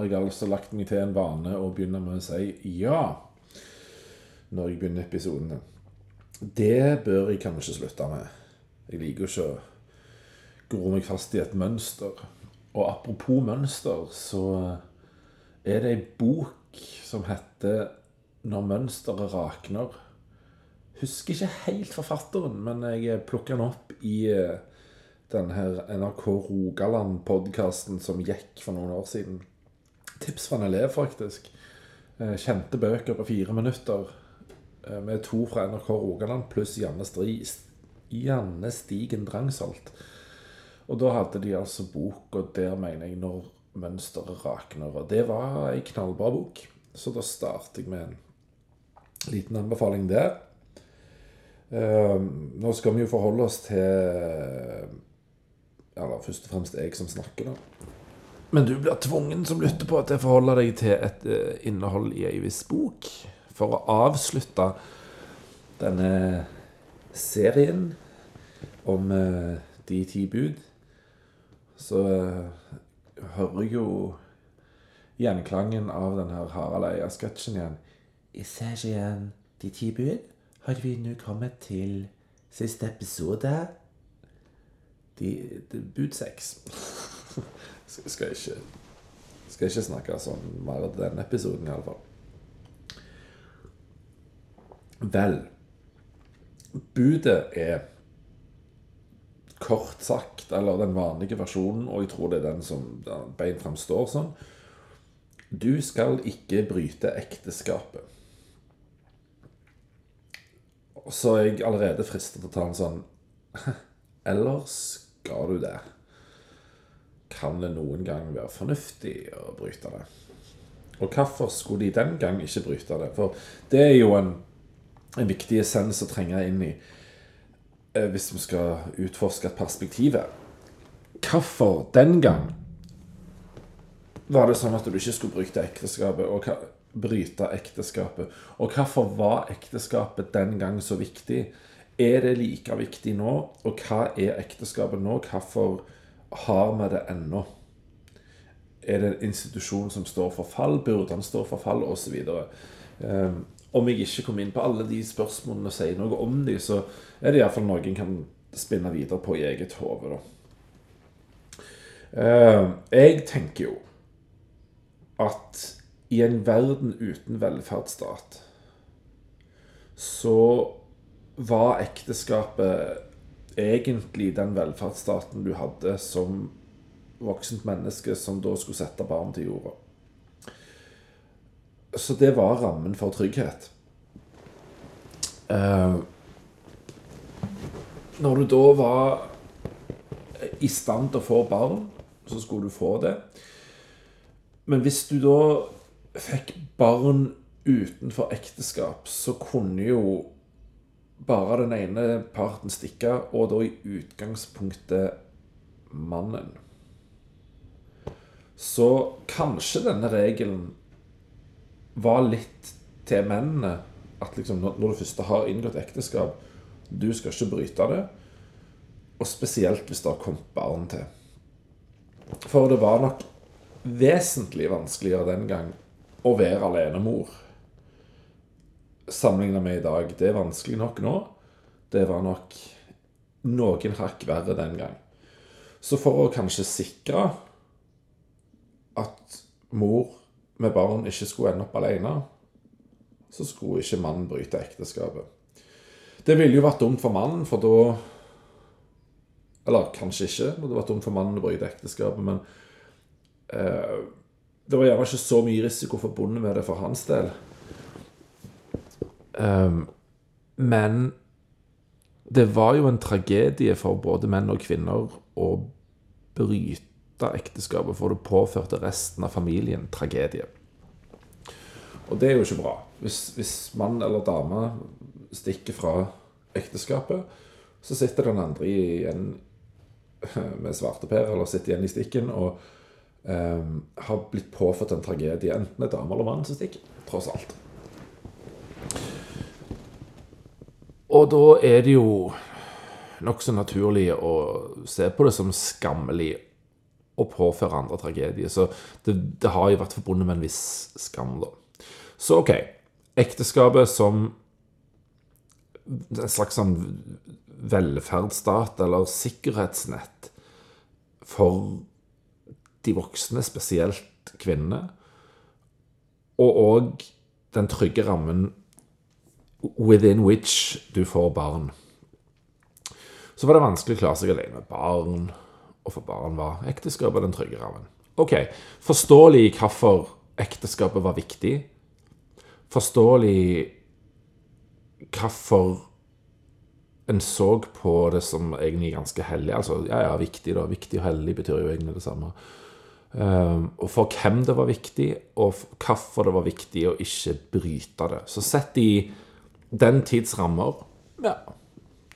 har jeg altså lagt meg til en vane å begynne med å si ja når jeg begynner episodene. Det bør jeg kanskje slutte med. Jeg liker ikke å gro meg fast i et mønster. Og apropos mønster, så er det ei bok som heter 'Når mønsteret rakner'. Husker ikke helt forfatteren, men jeg plukka den opp i eh, denne her NRK Rogaland-podkasten som gikk for noen år siden. Tips fra en elev, faktisk. Eh, Kjente bøker på fire minutter. eh, Med to fra NRK Rogaland pluss Janne, Stri, Janne Stigen Drangsholt. Og da hadde de altså bok, og der mener jeg 'Når mønsteret rakner'. Og det var ei knallbra bok, så da starter jeg med en liten anbefaling der. Eh, nå skal vi jo forholde oss til Eller først og fremst jeg som snakker, da. Men du blir tvungen som lytter på til å forholde deg til et uh, innhold i ei viss bok. For å avslutte denne serien om uh, de ti bud, så uh, hører jeg jo gjenklangen av denne Harald Eia-sketsjen igjen. I serien De ti bud har vi nå kommet til siste episode. De, de bud seks. skal, ikke Skal ikke snakke sånn mer av denne episoden, iallfall. Vel Budet er kort sagt, eller den vanlige versjonen, og jeg tror det er den som bein framstår sånn Du skal ikke bryte ekteskapet. Så er jeg allerede fristet til å ta en sånn Eller skal du det? Kan det noen gang være fornuftig å bryte det? Og hvorfor skulle de den gang ikke bryte det? For det er jo en, en viktig essens å trenge inn i eh, hvis vi skal utforske et perspektiv her. Hvorfor den gang var det sånn at du ikke skulle bryte ekteskapet? Og hva, bryte ekteskapet? Og hvorfor var ekteskapet den gang så viktig? Er det like viktig nå? Og hva er ekteskapet nå? Hvorfor har vi det ennå? Er det en institusjon som står for fall? Burde han stå for fall? Osv. Um, om jeg ikke kommer inn på alle de spørsmålene og sier noe om de, så er det iallfall noe en kan spinne videre på i eget hode. Uh, jeg tenker jo at i en verden uten velferdsstat så var ekteskapet egentlig den velferdsstaten du hadde som voksent menneske som da skulle sette barn til jorda. Så det var rammen for trygghet. Eh, når du da var i stand til å få barn, så skulle du få det. Men hvis du da fikk barn utenfor ekteskap, så kunne jo bare den ene parten stikke, og da i utgangspunktet mannen. Så kanskje denne regelen var litt til mennene. At liksom når du først har inngått ekteskap, du skal ikke bryte det. Og spesielt hvis det har kommet barn til. For det var nok vesentlig vanskeligere den gang å være alenemor sammenlignet med i dag. Det er vanskelig nok nå. Det var nok noen hakk verre den gang. Så for å kanskje sikre at mor med barn ikke skulle ende opp alene, så skulle ikke mannen bryte ekteskapet. Det ville jo vært dumt for mannen, for da Eller kanskje ikke, det hadde vært dumt for mannen å bryte ekteskapet, men eh, det var gjerne ikke så mye risiko forbundet med det for hans del. Um, men det var jo en tragedie for både menn og kvinner å bryte ekteskapet, for det påførte resten av familien tragedie. Og det er jo ikke bra. Hvis, hvis mann eller dame stikker fra ekteskapet, så sitter den andre igjen med svarteper, eller sitter igjen i stikken og um, har blitt påført en tragedie. Enten det er dame eller mann som stikker, tross alt. Og da er det jo nokså naturlig å se på det som skammelig å påføre andre tragedie. Så det, det har jo vært forbundet med en viss skam, da. Så OK. Ekteskapet som en slags sånn velferdsstat eller sikkerhetsnett for de voksne, spesielt kvinnene. Og òg den trygge rammen within which du får barn. Så var det vanskelig å klare seg alene barn, og for barn var ekteskapet den trygge rammen. Ok, Forståelig hvorfor ekteskapet var viktig. Forståelig hvorfor en så på det som egentlig ganske hellig. Altså, ja, ja, viktig, da. Viktig og hellig betyr jo egentlig det samme. Um, og for hvem det var viktig, og hvorfor det var viktig å ikke bryte det. Så sett i den tids rammer Ja,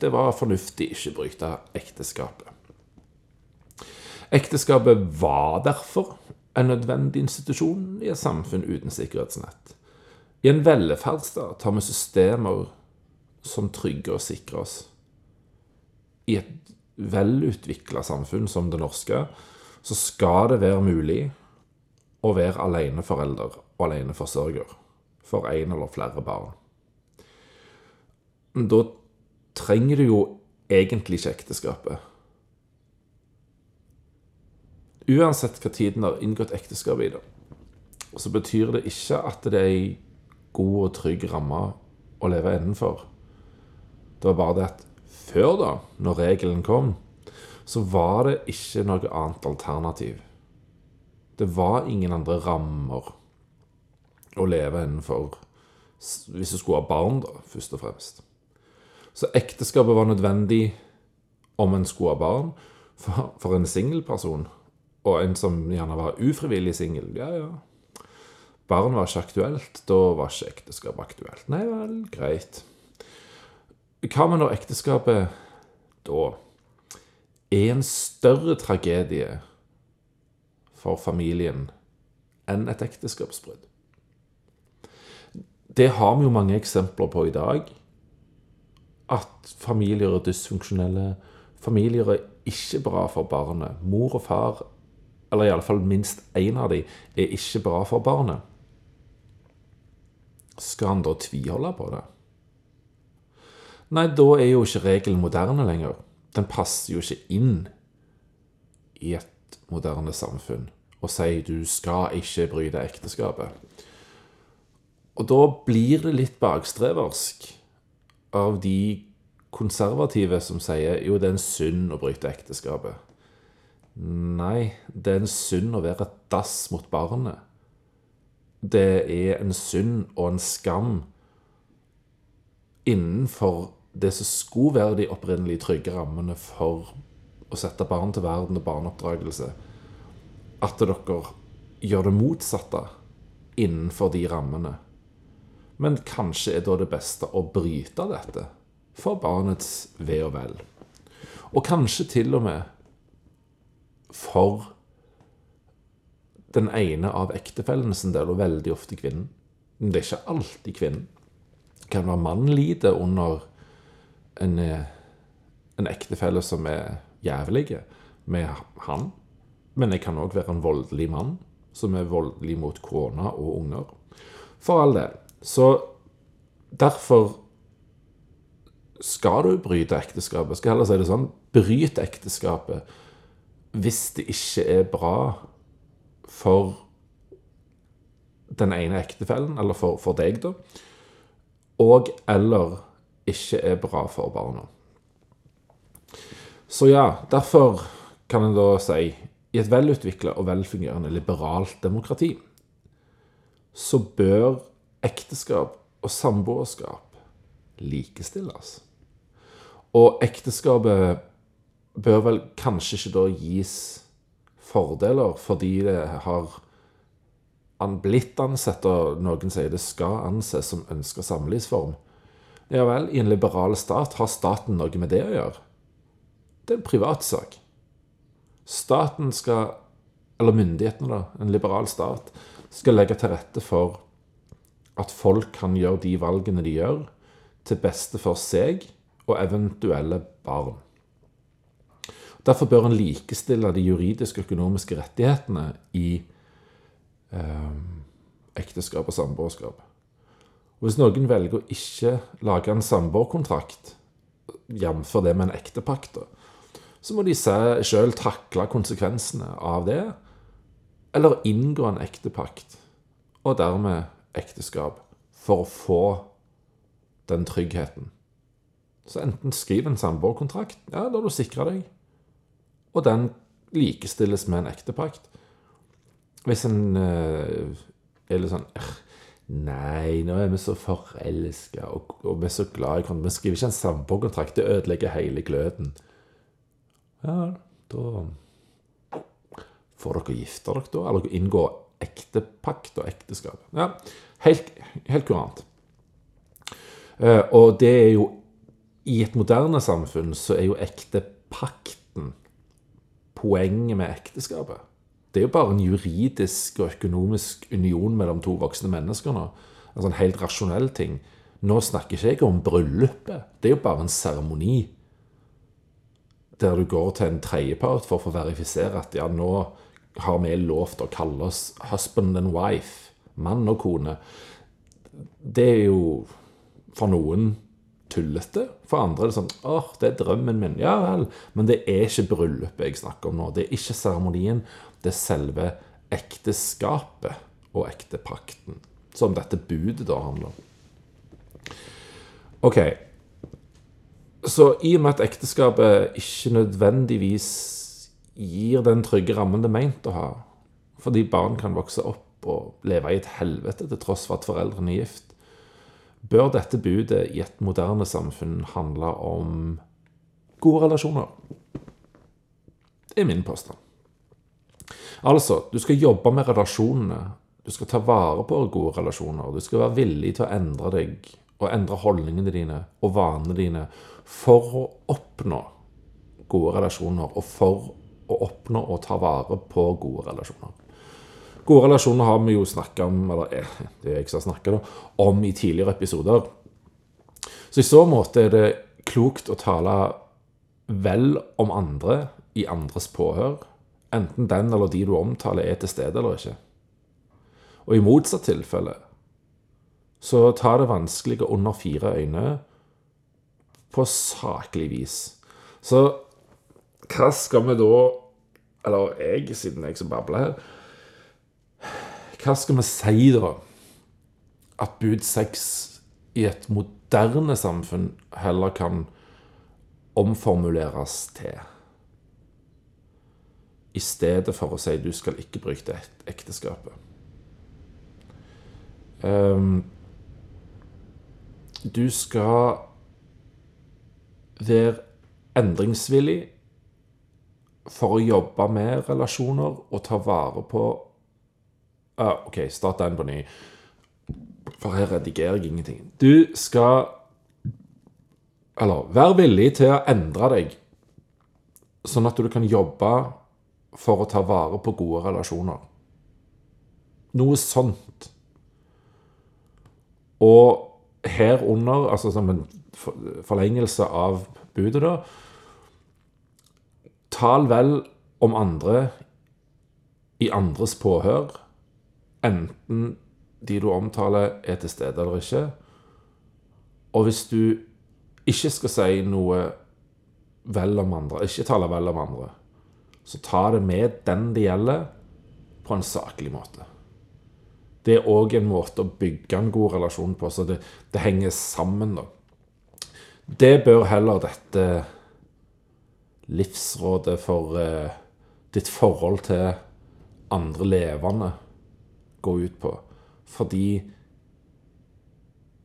det var fornuftig ikke bryte ekteskapet. Ekteskapet var derfor en nødvendig institusjon i et samfunn uten sikkerhetsnett. I en velferdsstat har vi systemer som trygger og sikrer oss. I et velutvikla samfunn som det norske så skal det være mulig å være aleneforelder og aleneforsørger for én eller flere barn. Da trenger du jo egentlig ikke ekteskapet. Uansett hva tiden har inngått ekteskap i da, så betyr det ikke at det er ei god og trygg ramme å leve innenfor. Det var bare det at før, da, når regelen kom, så var det ikke noe annet alternativ. Det var ingen andre rammer å leve innenfor hvis du skulle ha barn, da, først og fremst. Så ekteskapet var nødvendig om en skulle ha barn. For, for en singelperson, og en som gjerne var ufrivillig singel, ja, ja. Barn var ikke aktuelt. Da var ikke ekteskap aktuelt. Nei vel, greit. Hva med når ekteskapet da er en større tragedie for familien enn et ekteskapsbrudd? Det har vi jo mange eksempler på i dag. At familier er dysfunksjonelle. Familier er ikke bra for barnet. Mor og far, eller iallfall minst én av dem, er ikke bra for barnet. Skal han da tviholde på det? Nei, da er jo ikke regelen moderne lenger. Den passer jo ikke inn i et moderne samfunn og sier du skal ikke bryte ekteskapet. Og da blir det litt bakstreversk av de konservative som sier jo, det er en synd å bryte ekteskapet. Nei, det er en synd å være et dass mot barnet. Det er en synd og en skam innenfor det som skulle være de opprinnelige trygge rammene for å sette barn til verden og barneoppdragelse, at dere gjør det motsatte innenfor de rammene. Men kanskje er da det beste å bryte dette for barnets ve og vel. Og kanskje til og med for den ene av ektefellene sin del, og veldig ofte kvinnen. Men det er ikke alltid kvinnen. Det kan være mannen lider under en, eh, en ektefelle som er jævlig med han. Men det kan òg være en voldelig mann som er voldelig mot kona og unger. For all del. Så derfor skal du bryte ekteskapet. Skal heller si det sånn bryt ekteskapet hvis det ikke er bra for den ene ektefellen, eller for, for deg, da, og eller ikke er bra for barna. Så ja, derfor kan en da si i et velutvikla og velfungerende liberalt demokrati så bør ekteskap og samboerskap likestilles. Og ekteskapet bør vel kanskje ikke da gis fordeler fordi det har blitt ansett, og noen sier det skal anses som ønska samlivsform. Ja vel, i en liberal stat har staten noe med det å gjøre. Det er en privatsak. Staten skal, eller myndighetene, da, en liberal stat, skal legge til rette for at folk kan gjøre de valgene de gjør, til beste for seg og eventuelle barn. Derfor bør en likestille de juridiske og økonomiske rettighetene i eh, ekteskap og samboerskap. Hvis noen velger å ikke lage en samboerkontrakt, jf. det med en ektepakt, så må de sjøl takle konsekvensene av det, eller inngå en ektepakt, og dermed ekteskap, for å få den tryggheten. Så enten skriv en samboerkontrakt, ja, da har du sikra deg, og den likestilles med en ektepakt. Hvis en uh, er litt sånn Nei, nå er vi så forelska, og, og, vi er så glad i hverandre. Vi skriver ikke en samboerkontrakt. Det ødelegger hele gløden. Ja, da får dere gifte dere, da. Eller inngå ektepakt og ekteskap. Ja, helt, helt kurant. Uh, og det er jo I et moderne samfunn så er jo ektepakten poenget med ekteskapet. Det er jo bare en juridisk og økonomisk union mellom to voksne mennesker nå. Altså en helt rasjonell ting. Nå snakker ikke jeg om bryllupet. Det er jo bare en seremoni. Der du går til en tredjepart for å få verifisere at ja, nå har vi lov til å kalle oss husband and wife. Mann og kone. Det er jo for noen tullete. For andre er det sånn åh, det er drømmen min. Ja vel. Men det er ikke bryllupet jeg snakker om nå. Det er ikke seremonien det er selve ekteskapet og ektepakten, som dette budet da handler om. Ok, så i og med at ekteskapet ikke nødvendigvis gir den trygge rammen det er meint å ha, fordi barn kan vokse opp og leve i et helvete til tross for at foreldrene er gift, bør dette budet i et moderne samfunn handle om gode relasjoner. Det er min påstand. Altså, du skal jobbe med relasjonene. Du skal ta vare på gode relasjoner. Du skal være villig til å endre deg og endre holdningene dine og vanene dine for å oppnå gode relasjoner, og for å oppnå og ta vare på gode relasjoner. Gode relasjoner har vi jo snakka om, eller eh, det er jeg som snakka om i tidligere episoder. Så i så måte er det klokt å tale vel om andre i andres påhør enten den eller de du omtaler, er til stede eller ikke. Og i motsatt tilfelle så tar det vanskelige under fire øyne på saklig vis. Så hva skal vi da Eller jeg, siden jeg som babler her Hva skal vi si, da? At bud sex i et moderne samfunn heller kan omformuleres til? i stedet for å si du skal ikke bryte ekteskapet. Um, du skal være endringsvillig for å jobbe med relasjoner og ta vare på ah, OK, start den på ny. For her redigerer jeg ingenting. Du skal Eller vær villig til å endre deg, sånn at du kan jobbe for å ta vare på gode relasjoner. Noe sånt. Og herunder, altså som en forlengelse av budet, da Tal vel om andre i andres påhør, enten de du omtaler, er til stede eller ikke. Og hvis du ikke skal si noe vel om andre, ikke tale vel om andre, så ta det med den det gjelder, på en saklig måte. Det er òg en måte å bygge en god relasjon på, så det, det henger sammen, da. Det bør heller dette livsrådet for eh, ditt forhold til andre levende gå ut på. Fordi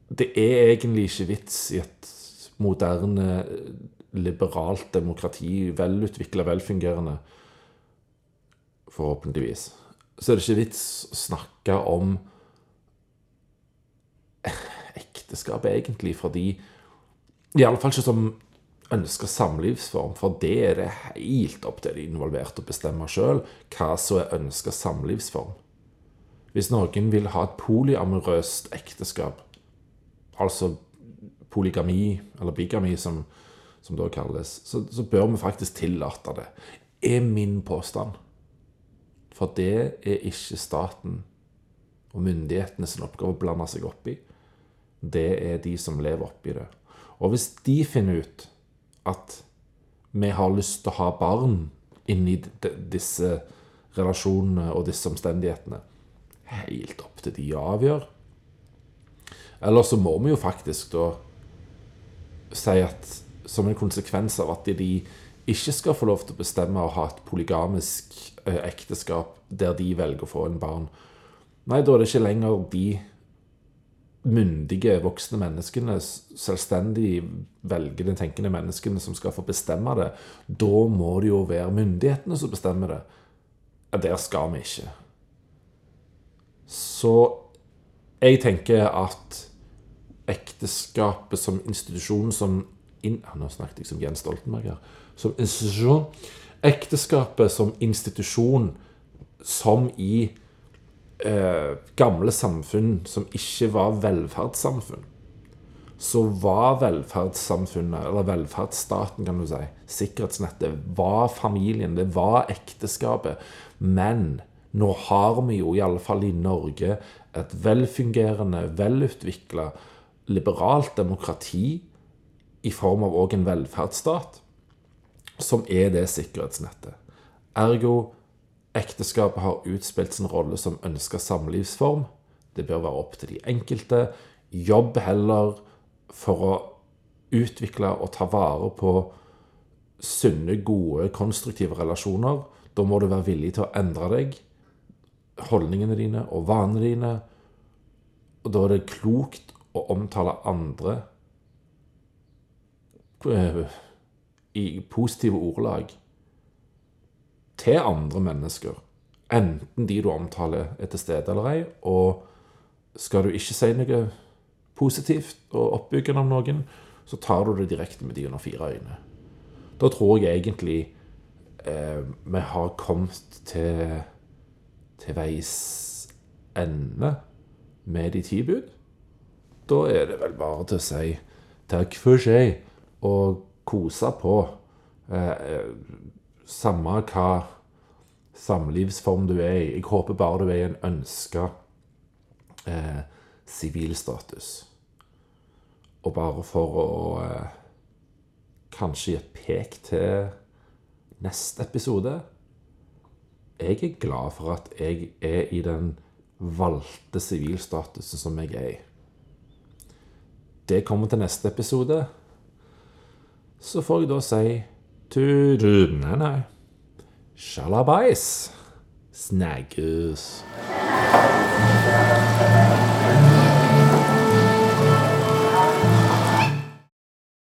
det er egentlig ikke vits i et moderne liberalt demokrati, velutvikla, velfungerende, forhåpentligvis, så er det ikke vits å snakke om ekteskap, egentlig, fordi Iallfall ikke som ønsker samlivsform, for det er det helt opp til de involverte å bestemme sjøl hva som er ønska samlivsform. Hvis noen vil ha et polyamorøst ekteskap, altså polygami eller bigami, som som da kalles, så, så bør vi faktisk tillate det. Er min påstand. For det er ikke staten og myndighetene sin oppgave å blande seg opp i. Det er de som lever oppi det. Og hvis de finner ut at vi har lyst til å ha barn inni disse relasjonene og disse omstendighetene, helt opp til de avgjør. Eller så må vi jo faktisk da si at som en konsekvens av at de ikke skal få lov til å bestemme å ha et polygamisk eh, ekteskap der de velger å få en barn, nei, da er det ikke lenger de myndige, voksne menneskene, selvstendig velgende, tenkende menneskene som skal få bestemme det. Da må det jo være myndighetene som bestemmer det. Ja, der skal vi ikke. Så jeg tenker at ekteskapet som institusjon som in, Nå snakket jeg som Jens Stoltenberg her. Som institusjon. Ekteskapet som institusjon som i eh, gamle samfunn som ikke var velferdssamfunn, så var velferdssamfunnet, eller velferdsstaten, kan du si, sikkerhetsnettet, var familien, det var ekteskapet. Men nå har vi jo i alle fall i Norge et velfungerende, velutvikla, liberalt demokrati i form av òg en velferdsstat, som er det sikkerhetsnettet. Ergo Ekteskapet har utspilt sin rolle som ønska samlivsform. Det bør være opp til de enkelte. Jobb heller for å utvikle og ta vare på sunne, gode, konstruktive relasjoner. Da må du være villig til å endre deg, holdningene dine og vanene dine. Og da er det klokt å omtale andre eh, i positive ordelag til andre mennesker. Enten de du omtaler, er til stede eller ei. Og skal du ikke si noe positivt og oppbyggende om noen, så tar du det direkte med de under fire øyne. Da tror jeg egentlig eh, vi har kommet til, til veis ende med de ti bud. Da er det vel bare til å si takk for seg og kose på. Eh, eh samme hva samlivsform du er i. Jeg håper bare du er i en ønska eh, sivilstatus. Og bare for å eh, kanskje gi et pek til neste episode Jeg er glad for at jeg er i den valgte sivilstatusen som jeg er i. Det kommer til neste episode. Så får jeg da si to Nei, nei. Shalabais. Snaggers.